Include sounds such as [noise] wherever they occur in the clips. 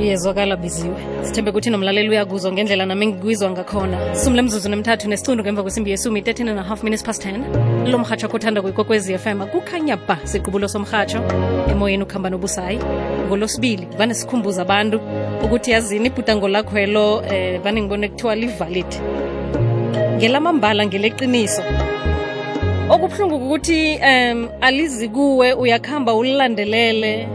iyezwakala biziwe sithembe ukuthi nomlaleli uyakuzwa ngendlela nami ngikwizwa ngakhona. Sumle mzuzu nemthathu nesicundu ngemva kwesimbi yesumi 13 and a half minutes past 10 lo mhatsho akuthanda kuyikokwezi fm kukhanya ba siqubulo somhatsho emoyeni ukuhamba nobusayi. Ngolosibili vane sikhumbuza abantu ukuthi yazini ibhudango lakhwelo eh, vane ngibone kuthiwa livalid. Ngelamambala ngeleqiniso. Okubuhlungu ukuthi um alizikuwe kuwe uyakhamba ulilandelele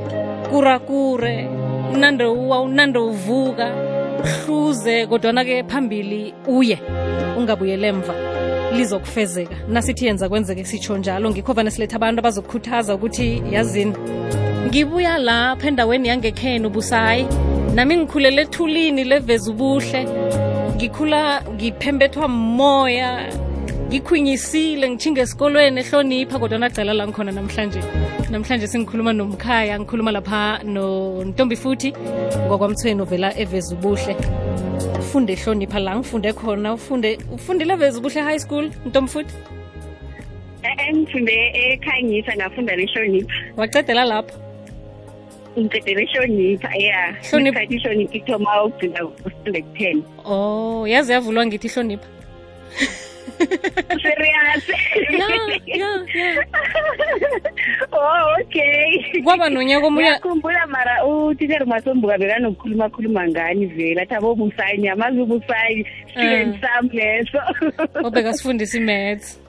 kurakure unande uwa unande uvuka hluze kodwana-ke phambili uye ungabuyele emva lizokufezeka. Nasithi yenza kwenzeke sitsho njalo ngikho vane siletha abantu abazokukhuthaza ukuthi yazini? Ngibuya lapha endaweni yangekhenu busayi nami ngikhulele ethulini leveza ubuhle ngikhula ngiphembethwa moya ngikhwinyisile ngithinge esikolweni ehlonipha kodwa nacela la ngikhona namhlanje. Namhlanje singikhuluma nomkhaya ngikhuluma lapha nontombi futhi ngokwamthweni ovela eveza ubuhle. Ufunde ehlonipha la ngifunde khona ufunde ufundile eveza ubuhle high school ntombi futhi? Ngifunde ekhanyisa ngafunda nehlonipha. Wacedela lapho? Ngicedele ehlonipha ya. Isikhathi ihlonipha ithoma ukugcina ufunde ku-ten oh yaze yavulwa ngithi ihlonipha serious ya ya ya oh okay kwaba nonyaka omunye ngiyakhumbula mara. Utitsher masombuka bekanokukhuluma khuluma ngani vele. Athi abobusayi nyamazi ubusayi student sam leso. Obekasifundisa i-maths.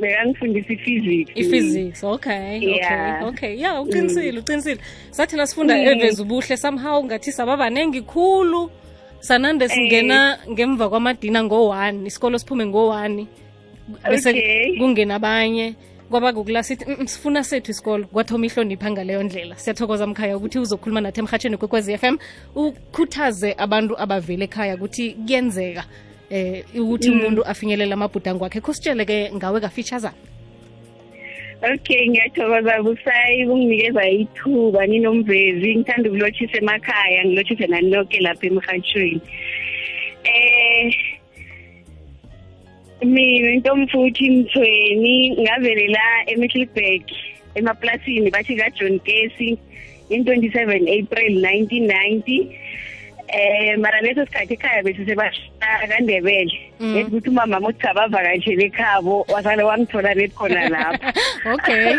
Bekangifundisa i-physics. I-physics okay Yeah. okay. Okay ya uqinisile uqinisile. Sathi nasifunda Mm. eveza ubuhle somehow ngathi saba baningi khulu. Sanande Eh. singena ngemva kwamadina ngo-one isikolo siphume ngo-one. Bese Okay. kungena abanye. Kwaba kukula sithi "Mm, mm, sifuna sethu isikolo. Kwathoma ihlonipha ngaleyo ndlela siyathokoza mkhaya ukuthi uzokhuluma nathi emhatsheni kwekwez f m. Ukhuthaze abantu abavele ekhaya ukuthi kuyenzeka eh ukuthi umuntu afinyelele amabhudango akhe. Khusitshele-ke ngawe kafeaturesana okay ngiyathokoza. Busayi kunginikeza ithuba ninomvezi ngithanda ukulotshisa emakhaya ngilotshise nani lonke lapha emhatshweni eh mina intomfuthi mthweni ngavelela emiddleburg emaplasini bathi kajohn casey in 27 april 1990 eh mara leso sikhathi ekhaya besisebashaya kandebele. Mm. ethi ukuthi umama uthi abavakatshele ekhabo wasale wangithola bekhona lapha. [laughs] Okay.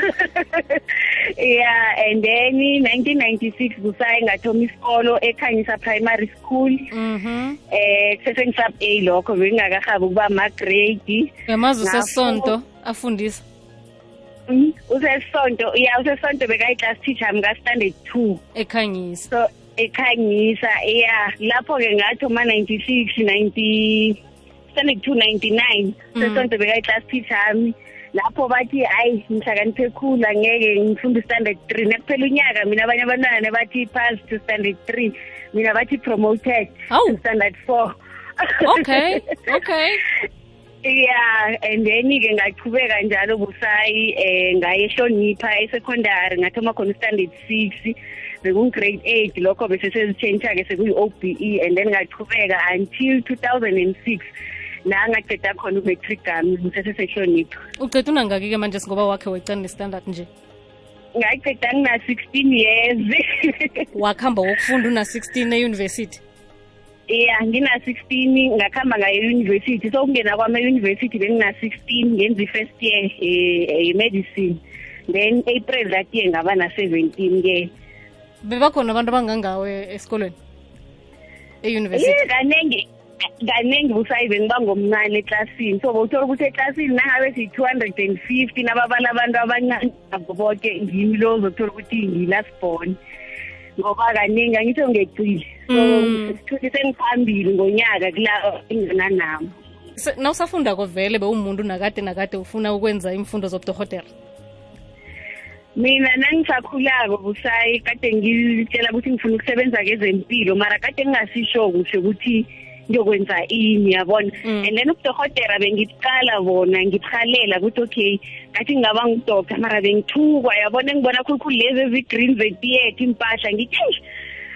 Yeah and then in 1996 kusaye ngathoma isikolo ekhanyisa primary school. Mhm eh kusesengisab A lokho bengingakahabi ukuba ama-grade yamazi Ngafo- usesonto afundisa. Mm, usesonto ya usesonto bekayi-class teacher mka-standard two. Ekhanyisa. So ekhanyisa ya lapho-ke ngathoma 96 90 standard two 99 Mm. sesonto bekayi-class teacher ami lapho bathi hayi ngihlakaniphe khulu angeke ngifunda i-standard three. Nakuphela unyaka mina abanye abantwana nebathi pass to standard three. Mina bathi promoted Hawu. to standard four. Okay [laughs] okay. Yeah and then-ke ngachubeka njalo busayi eh ngaye ehlonipha esecondary ngathoma khona standard six. Bekungu-grade eight lokho bese sezitshentsha-ke sekuyi-o b e and then ngachubeka until two thousand and six. La ngaceda khona umatric ami ngisesesehlonipha uceda unangaki-ke manje singoba wakhe wecani standard nje. Ngaceda ngina-sixteen years. [laughs] Wakuhamba wokufunda una-16 eyunivesithi ya ngina-sixteen ngakuhamba ngaye-university so ukungena kwami e-university bengina-sixteen ngenza i-first year eh, ye-medicine then april that year ngaba na-seventeen-ke bebakhona abantu abangangawe esikolweni eyunivesithi. Ye, kanengi kanengi busayi bengiba ngomncane eklasini so bowuthola ukuthi eklasini nangabe siyi-two hundred and fifty nababala abantu abancane nabo boke ngimi lo uzothola ukuthi ngilasibhone ngoba kaningi angitsho ngecile. So Mm. sithuthi sengiphambili ngonyaka kulabo enginanabo Se- nawusafundako vele bewumuntu nakade nakade ufuna ukwenza imfundo zobudohotera mina nangisakhulako busayi kade ngitshela ukuthi ngifuna ukusebenza kezempilo mara kade ngingasisho kuhle ukuthi ngiyokwenza ini yabona Mm. and then ubudohotera bengibuqala bona ngibhalela ukuthi okay ngathi ngingaba ngudoctor mara bengithukwa yabona engibona khulukhulu lezi ezi-green zetiyetha impahla ngithi "Eish,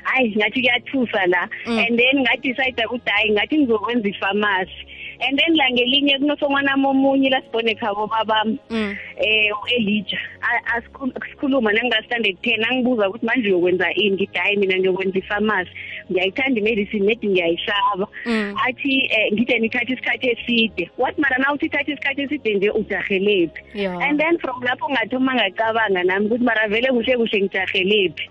hayi ngathi kuyathusa la Mm. and then ngadicide ukuthi hayi ngathi ngizokwenza ifamasi and then la ngelinye kunosongwanami omunye lasibone khabo babami Mm. eh u-Elijah A- asikhul- sikhuluma nanginga-standard ten angibuza ukuthi manje uyokwenza ini ngithi hayi mina ngiyokwenza ifamasi ngiyayithanda imedicine nedi ngiyayishaba. Mm. athi eh, ngide nithatha isikhathi eside. Wathi mara na uthi thatha isikhathi eside nje ujahelephi. Yeah. and then from lapho ngathoma ngacabanga nami ukuthi mara vele kuhle kuhle ngijahelephi.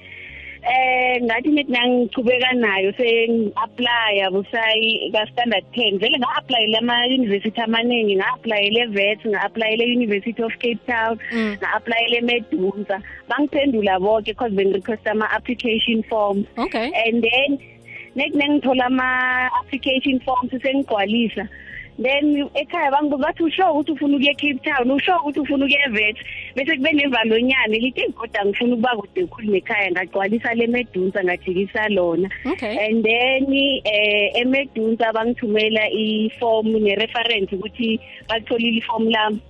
Eh ngathi nithi nangichubeka nayo sengi-aplya busayi ka-standard ten. Vele nga-aplayele ama-university amaningi nga-aplayele evet nga-aplayele university of cape town Mm. nga-aplayele emedunza bangiphendula bonke because bengirequesta ama-application forms. Okay. And then nethi nengithola ama-application forms sengigcwalisa. Then ekhaya bangibuza bathi usho ukuthi ufuna ukuya e-cape town? Usho ukuthi ufuna ukuya evet bese kube nevalonyane lithi eyi kodwa ngifuna ukuba kude khulu nekhaya ngagcwalisa le medunsa ngajikisa lona. And then eh emedunsa bangithumela iform ne-reference ukuthi batholile iform lami.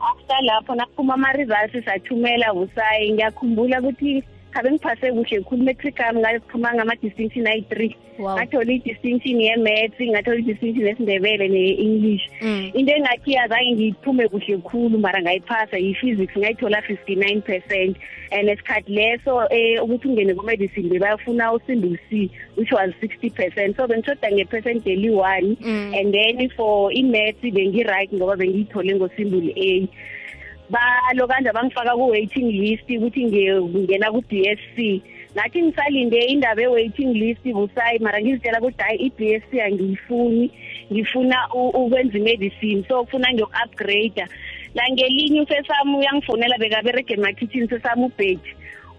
After lapho nakuphuma ama-results sathumela busayi ngiyakhumbula ukuthi khabe ngiphase kuhle khulu metric yami ngaphuma ngama-distinction ayi-three. Ngathola i-distinction ye-maths ngathola i-distinction yesindebele ne-english. Mm. into engathi azange ngiyiphume kuhle khulu mara ngayiphasa yi-physics ngayithola 59 percent. And esikhathi leso eh ukuthi ungene ku-medicine bebayafuna usinde u-c which was 60 percent. So bengishoda nge-percent eli-one Mm. and then for i-maths bengi-right ngoba bengiyithole ngosimbuli a balo kanje bangifaka ku-waiting list ukuthi nge- ngingena ku-BSc ngathi ngisalinde indaba e-waiting list busayi mara ngizitshela ukuthi hayi i-BSc angiyifuni. Ngifuna u- ukwenza imedicine so kufuna ngiyoku-upgrade la ngelinye usesami uyangifonela bekaberege ema-kitchen sesami ubhedi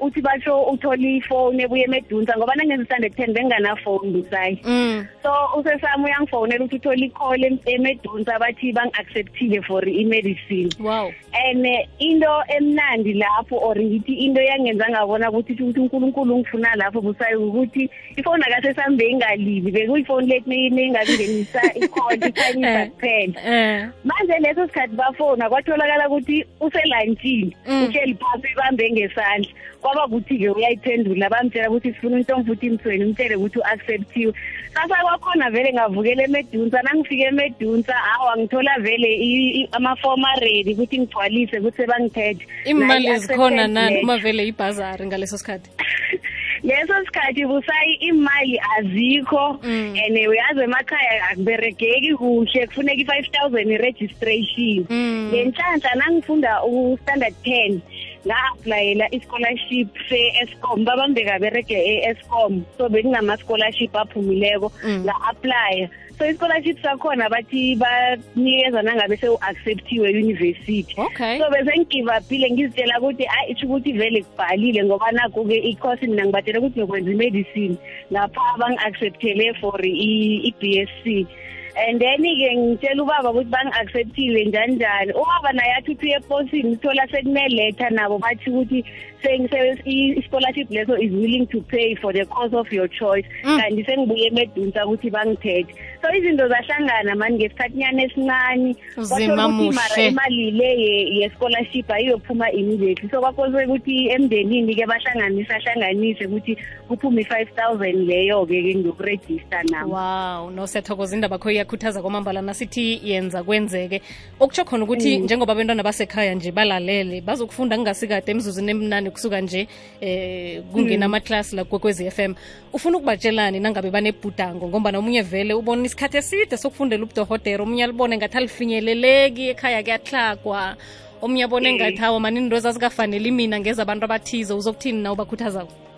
uthi basho uthole ifoni ebuye emedunsa ngoba nangenza i-standard ten benginganafoni busayi. Mm. so usesami uyangifonela ukuthi uthole icall em- emedunsa bathi bangi-acceptile for i-medicine. Wow. And eh, into emnandi lapho or ngithi into yangenza ngabona ukuthi ukuthi uNkulunkulu ungifuna lapho busayi ukuthi ifoni akasesambe ingalibi bekuyifoni lethi ningakungenisa ikhonto [laughs] ikhanyisa kuphela eh. manje leso sikhathi bafona kwatholakala ukuthi uselantshini Mm. uhleli phasi ibambe ngesandla. Kwaba kuthi-ke uyayiphendula bamtshela ukuthi sifuna into futhi imthweni umtshele ukuthi u-acceptiwe sasa kwakhona vele ngavukela emedunsa nangifike emedunsa hawa ngithola vele i- i- amafomu aredi ukuthi ngigcwalise ukuthi sebangithethe imali Nayi zikhona acceptance nani letter. uma vele ibhazari ngaleso sikhathi [laughs] leso sikhathi busayi imali azikho Mm. and uyazi emakhaya akuberegeki kuhle kufuneka i-five thousand i-registration Mm. ngenhlanhla nangifunda u-standard ten nga-aplayela i-scholarship se-escom babambeka berege e-escom so bekunama-scholarship aphumileko Mm. nga-aplya so i-scholarship sakhona bathi banikeza nangabe sewu-acceptiwe university okay. So bese ngigivapile ngizitshela ukuthi hayi isho ukuthi vele kubhalile ngoba nakho-ke i-course mina ngibatshela ukuthi ngiyokwenza imedicine. Ngapha bangi-acceptele for i- i-b.sc and then-ke ngitshela ubaba ukuthi bangi-acceptile njani njani ubaba naye athi uthi eposini uthola sekuneletha nabo bathi ukuthi seng- se- i- i-scholarship leso is willing to pay for the course of your choice. Mm. kanti sengibuye emedunsa ukuthi bangithethe. So izinto zahlangana mani ngesikhathinyana esincane. Uzima Kwathola ukuthi mara muhle. imali le ye- ye-scholarship ayiyophuma immediately. So kwakose ukuthi emndenini-ke bahlanganise ahlanganise ukuthi kuphume i-five thousand leyo-ke ke ngiyokurejista nabo wow no siyathokoza indaba kho iyakhuthaza kwamambala nasithi yenza kwenzeke. Okutsho khona ukuthi Mm. njengoba bentwana basekhaya nje balalele bazokufunda kungasikade emzuzini emnani kusuka nje eh kungena amaklasi la kwekwezi FM ufuna ukubatshelani nangabe banebhudango ngoba nomunye vele ubona isikhathi eside sokufundela ubudohotera omunye alibone ngathi alifinyeleleki ekhaya kuyahlagwa omunye abone Eh. ngathi awo mani into ezazikafanele mina ngeza abantu abathize uzokuthini na ubakhuthazako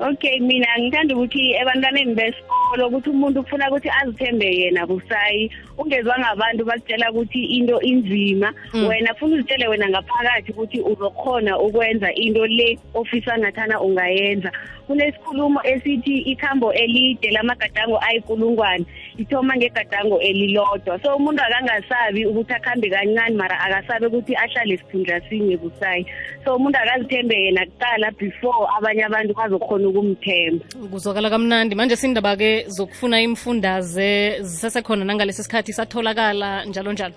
okay mina ngithanda ukuthi ebantwaneni besikolo ukuthi umuntu ufuna ukuthi azithembe yena busayi. Ungezwa ngabantu bakutshela ukuthi into inzima. Mm. wena funa uzitshele wena ngaphakathi ukuthi uzokhona ukwenza into le ofisa ngathana ungayenza. Kunesikhulumo esithi ikhambo elide lamagadango ayikulungwane ithoma ngegadango elilodwa. So umuntu akangasabi ukuthi akhambe kancane mara akasabe ukuthi ahlale esikhundla sinye busayi. So umuntu akazithembe yena kuqala before abanye abantu bazokhona ukumthemba kuzwakala kamnandi. Manje sindaba-ke zokufuna imfundaze zisesekhona nangalesi sikhathi satholakala njalo njalo.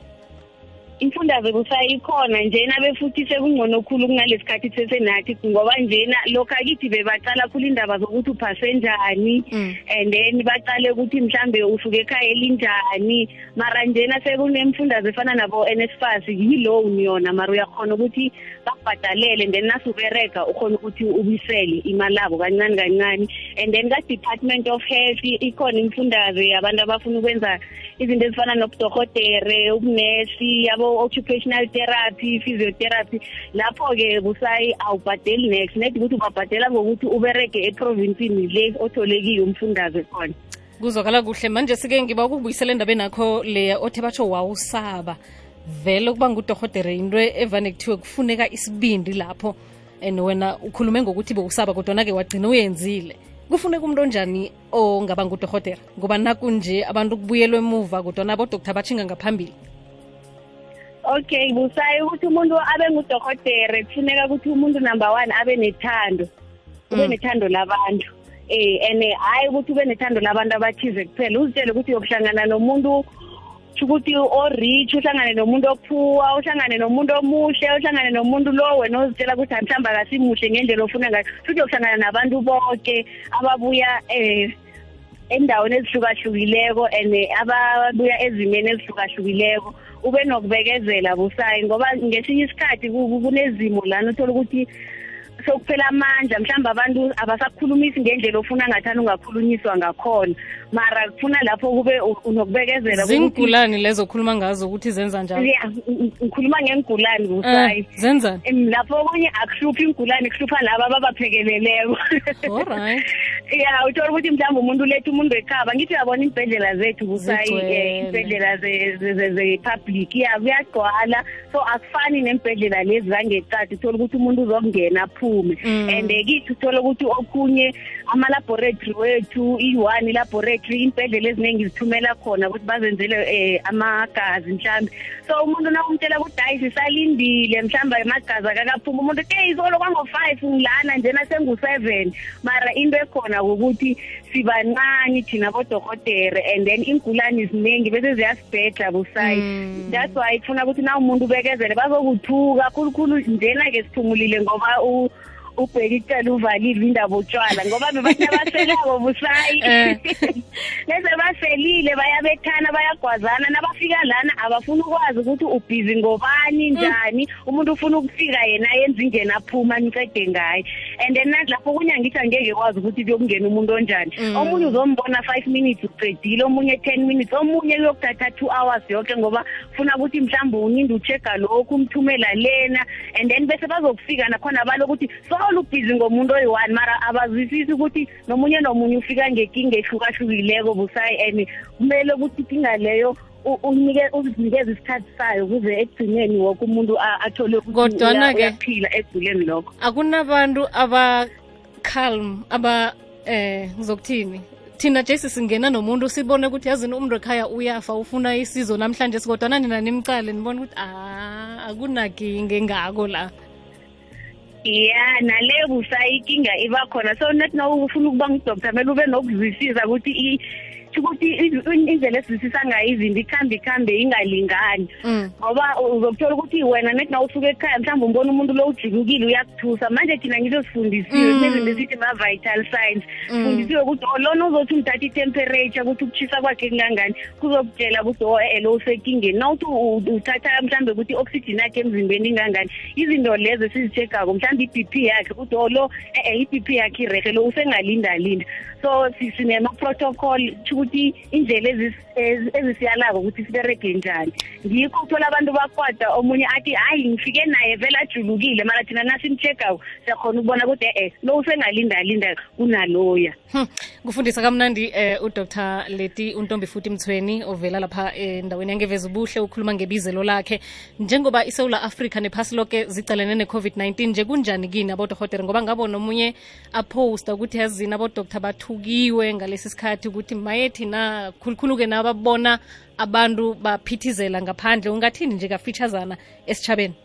Imfundaze kusayikhona njena befuthi sekungcono khulu kunalesikhathi sesenathi ngoba njena lokhu akithi bebaqala khulu indaba zokuthi uphase njani Mm. and then baqale ukuthi mhlambe usuke ekhaya elinjani. Mara njena sekunemfundaze efana nabo-nsfas yi-loan yona mara uyakhona ukuthi bakubhadalele and then nasubereka ukhona ukuthi ubisele imali abo kancane kancane. And then ka-department of health ikhona imfundaze yabantu abafuna ukwenza izinto ezifana nobudohotere ubunesi yabo-occupational therapy physiotherapy. Lapho-ke busayi awubhadeli next net ukuthi ubabhadela ngokuthi ubereke eprovinsini le otholekiyo umfundaze khona. Kuzwakala kuhle. Manje sike ngiba ukubuyisela endabeni akho leya othe batsho wawusaba. Vele ukuba ngudorhotere into evane kuthiwe kufuneka isibindi lapho and wena ukhulume ngokuthi bewusaba kodwana-ke wagcina uyenzile. Kufuneka umuntu onjani ongaba ngudorhotera ngoba nakunje abantu kubuyelwe emuva kodwana abodoktar batshinga ngaphambili. Okay busayi ukuthi umuntu abe ngudorhotere kufuneka ukuthi umuntu number one abe nethando ube Mm. nethando labantu. Um and hhayi ukuthi ube nethando labantu abathize kuphela uzitshele ukuthi uyokuhlangana nomuntu ukuthi o-rich uhlangane nomuntu ophuwa uhlangane nomuntu omuhle uhlangane nomuntu lo wena ozitshela ukuthi mhlawumbe akasimuhle ngendlela ofuna ngayo. Futhi uyokuhlangana nabantu bonke ababuya um endaweni ezihlukahlukileko and ababuya ezimeni ezihlukahlukileko. Ube nokubekezela busayi ngoba ngesinye isikhathi ku- ku- kunezimo lana uthola ukuthi sokuphela amandla mhlawumbe abantu abasakhulumisi ngendlela ofuna ngathani ungakhulunyiswa ngakhona. Mara kufuna lapho kube u- unokubekezela ukuthi- zingulani lezo okhuluma ngazo ukuthi zenza njalo? Ya, ng- ng- ngikhuluma ngengulani busayi Eh, zenzani Em, lapho okunye akuhluphi ingulane kuhlupha laba ababaphekeleleko. [laughs] Alright. ya uthola ukuthi mhlawumbe umuntu letha umuntu wekhaba. Ngithi uyabona iimbhedlela zethu busayi Zigcwele. eh, iimbhedlela ze- ze- ze- ze-public. Ya kuyagcwala. So akufani neembhedlela lezi zangeqadi. Uthola ukuthi umuntu uzokungena aphume Mm. and eh, kithi uthola ukuthi okhunye ama-laboratory wethu i-one laboratory iimbhedlela eziningi zithumela khona ukuthi bazenzele um amagazi mhlawumbe so umuntu nakumtshela ukuthi hayi sisalindile mhlawumbe amagazi akakaphuma umuntu ke izolo kwango-five ngilana njena sengu-seven mara into ekhona ukuthi sibancane thina bodohotere and then ingulani ziningi bese ziyasibhedla busayi Mm. that's why ifuna ukuthi na umuntu ubekezele bazokuthuka khulukhulu njena-ke siphumulile ngoba u- ubheka icala uvalile indaba utshwala ngoba bebathi abaselako busayi. [laughs] Eh. [laughs] bese baselile bayabethana bayagwazana nabafika lana abafuna ukwazi ukuthi ubhizi ngobani njani. Umuntu ufuna ukufika yena yenza ingena aphuma nicede ngaye. And then nathi lapho kunye angithi angeke kwazi ukuthi kuyokungena umuntu onjani. Mm. omunye uzombona five minutes uqedile omunye ten minutes omunye kuyokuthatha two hours yonke ngoba funa ukuthi mhlawumbe uninde ucheck-a lokhu umthumela lena. And then bese bazokufika nakhona balokuthi solo ubhizi ngomuntu oyi-one mara abazwisisi ukuthi nomunye nomunye ufika ngenkinga ehlukahlukileko busayi and kumele ukuthi inkinga leyo u- unike uzinikeze isikhathi sayo ukuze ekugcineni woke umuntu a- athole ukuthi Kodwana-ke- uya- uyaphila eguleni lokho. Akunabantu aba-calm aba eh ngizokuthini? Thina jesi singena nomuntu sibone ukuthi yazini umuntu ekhaya uyafa ufuna isizo namhlanje sikodwana nina nimcale nibone ukuthi ah akunakinga engako la. Ya nale busayi inkinga iba khona so nathi na ufuna ukuba ngudoktor kumele ube nokuzwisisa ukuthi i- ukuthi i- indlela esizwisisa ngayo izinto ikhambe ikhambe ingalingani Mm. ngoba uzokuthola ukuthi wena nethi na usuke ekhaya mhlawumbe umbona umuntu lo ujikukile uyakuthusa manje thina ngizo sifundisiwe Mm. kunezinto esithi ma-vital signs Mm. sifundisiwe ukuthi oh, lona uzothi umthatha i-temperature ukuthi ukushisa kwakhe kungangani kuzokutshela ukuthi o e lo usekingeni nawuthi u- uthatha mhlawumbe ukuthi i-oxygen yakhe emzimbeni ingangani izinto lezo esizi-check-ako mhlawumbe i-b p yakhe ukuthi o lo e-e i-b p yakhe irehe lo usengalindalinda so si- sinema-protocol tsho ukuthi indlela ezis- ez- ezisiyalako ukuthi siberege njani. Ngikho uthola abantu bakwada omunye athi hayi ngifike naye vele ajulukile mara thina nasimcheck-ako siyakhona ukubona ukuthi e-e lo usengalindalinda kunaloya. Hmm. kufundisa kamnandi eh udr leti untombi futhi mthweni ovela lapha endaweni yangeveza ubuhle ukhuluma ngebizelo lakhe. Njengoba isewula afrika nephasi lonke zicalene ne-covid-19 nje kunjani kini abodohotere ngoba ngabona omunye aposta ukuthi yazini abodoktar bathukiwe ngalesi sikhathi ukuthi maye thina khulukhulu-ke nababona abantu baphithizela ngaphandle ungathini nje kafeaturesana esitshabeni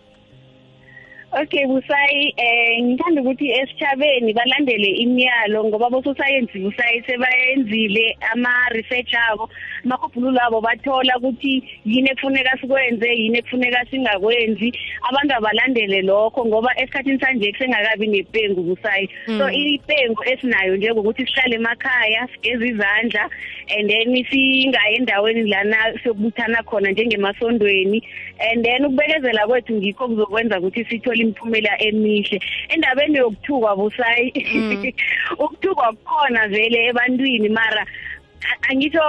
Okay busayi eh ngithanda ukuthi esichabeni balandele imiyalo ngoba bososayensi busayi sebayenzile ama research abo amakhuphululo abo bathola ukuthi yini ekufuneka sikwenze yini ekufuneka singakwenzi. Abantu abalandele lokho ngoba esikhathini sanje kusengakabi nepengu busayi so ipengu esinayo nje ukuthi sihlale emakhaya sigeze izandla and then singayi endaweni lana sokubuthana khona njengemasondweni. And then ukubekezela kwethu ngikho kuzokwenza ukuthi sithole imiphumela emihle. Endabeni yokuthukwa busayi [laughs] ukuthukwa kukhona vele ebantwini mara angitho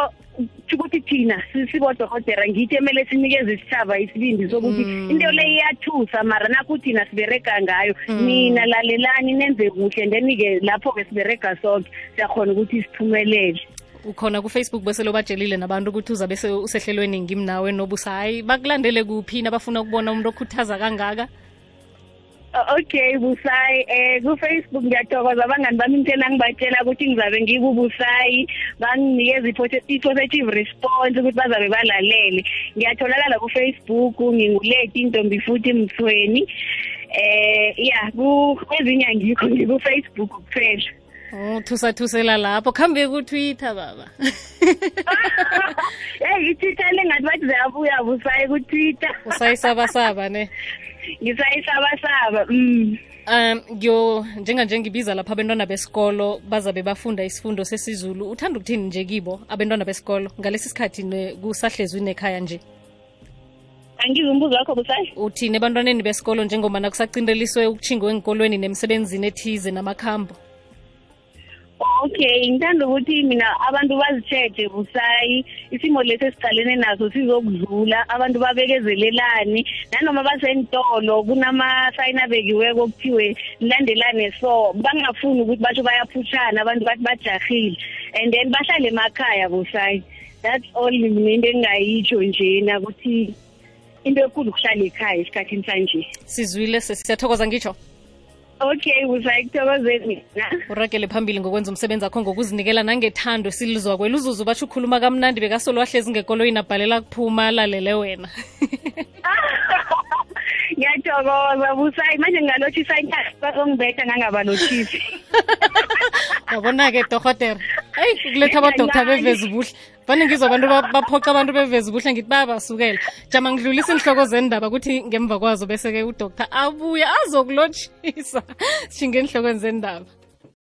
ukuthi thina sibodokotela ngithi emele sinikeze isithaba isibindi sokuthi into le iyathusa mara nakho thina siberega ngayo nina lalelani nenze kuhle then-ke lapho-ke siberega sonke siyakhona ukuthi siphumelele. Ukhona kufacebook bese lobatshelile nabantu ukuthi uza bese usehlelweni ngimnawe nobusa. Hayi bakulandele kuphi nabafuna ukubona umuntu okhuthaza kangaka? Okay busayi eh ku-facebook ngiyathokoza. Abangani bami ngithena ngibatshela ukuthi ngizabe ngikubusayi banginikeza i-positive response ukuthi bazabe balalele. Ngiyatholakala ku-facebook nginguleti intombi futhi mthweni. Eh ya kwezinye angikho ngiku-facebook kuphela. Oh thusathusela lapho khambe ku-Twitter baba. Hey i-Twitter lengathi bathi ziyabuya busayi ku-Twitter. Usayisaba saba ne. Ngisayisaba saba. Mm. Um ngiyo njenganje ngibiza lapha abantwana besikolo bazabe bafunda isifundo sesiZulu uthanda ukuthini nje kibo abantwana besikolo ngalesi sikhathi kusahlezwini ekhaya nje angizwe umbuzo wakho busayi uthini ebantwaneni besikolo njengomana kusacindeliswe ukuchingwe enkolweni nemsebenzini ethize namakhambo okay ngithanda ukuthi mina abantu bazitsheje busayi. Isimo lesi esiqalene naso sizokudlula abantu babekezelelani nanoma basentolo kunamasayini abekiweko okuthiwe nilandelane so bangafuni ukuthi basho bayaphushana abantu bathi bajahile and then bahlale emakhaya busayi. That's all mina into engingayitsho njena ukuthi into enkulu kuhlala ekhaya esikhathini sanje. Sizwile siyathokoza ngitsho. Okay usayikuthokozeni mina. Uragele phambili ngokwenza umsebenzi akho ngokuzinikela nangethando silizwa kwela uzuzu. Batsho ukhuluma kamnandi bekasolo wahlezi ngekoloyini abhalela kuphuma alalele wena. [laughs] Ngiyathokoza busayi manje ngingalotshisa ongibetha ngangabalothisi [laughs] yabona-ke dorhotera eyi kuletha abadoktha bevezi buhle vane ngizwa abantu baphoqa abantu bevezi buhle ngithi bayabasukela jama ngidlulisa inhloko zendaba ukuthi ngemva kwazo bese-ke udoktar abuye azokulotshisa. Shinge enhlokweni zendaba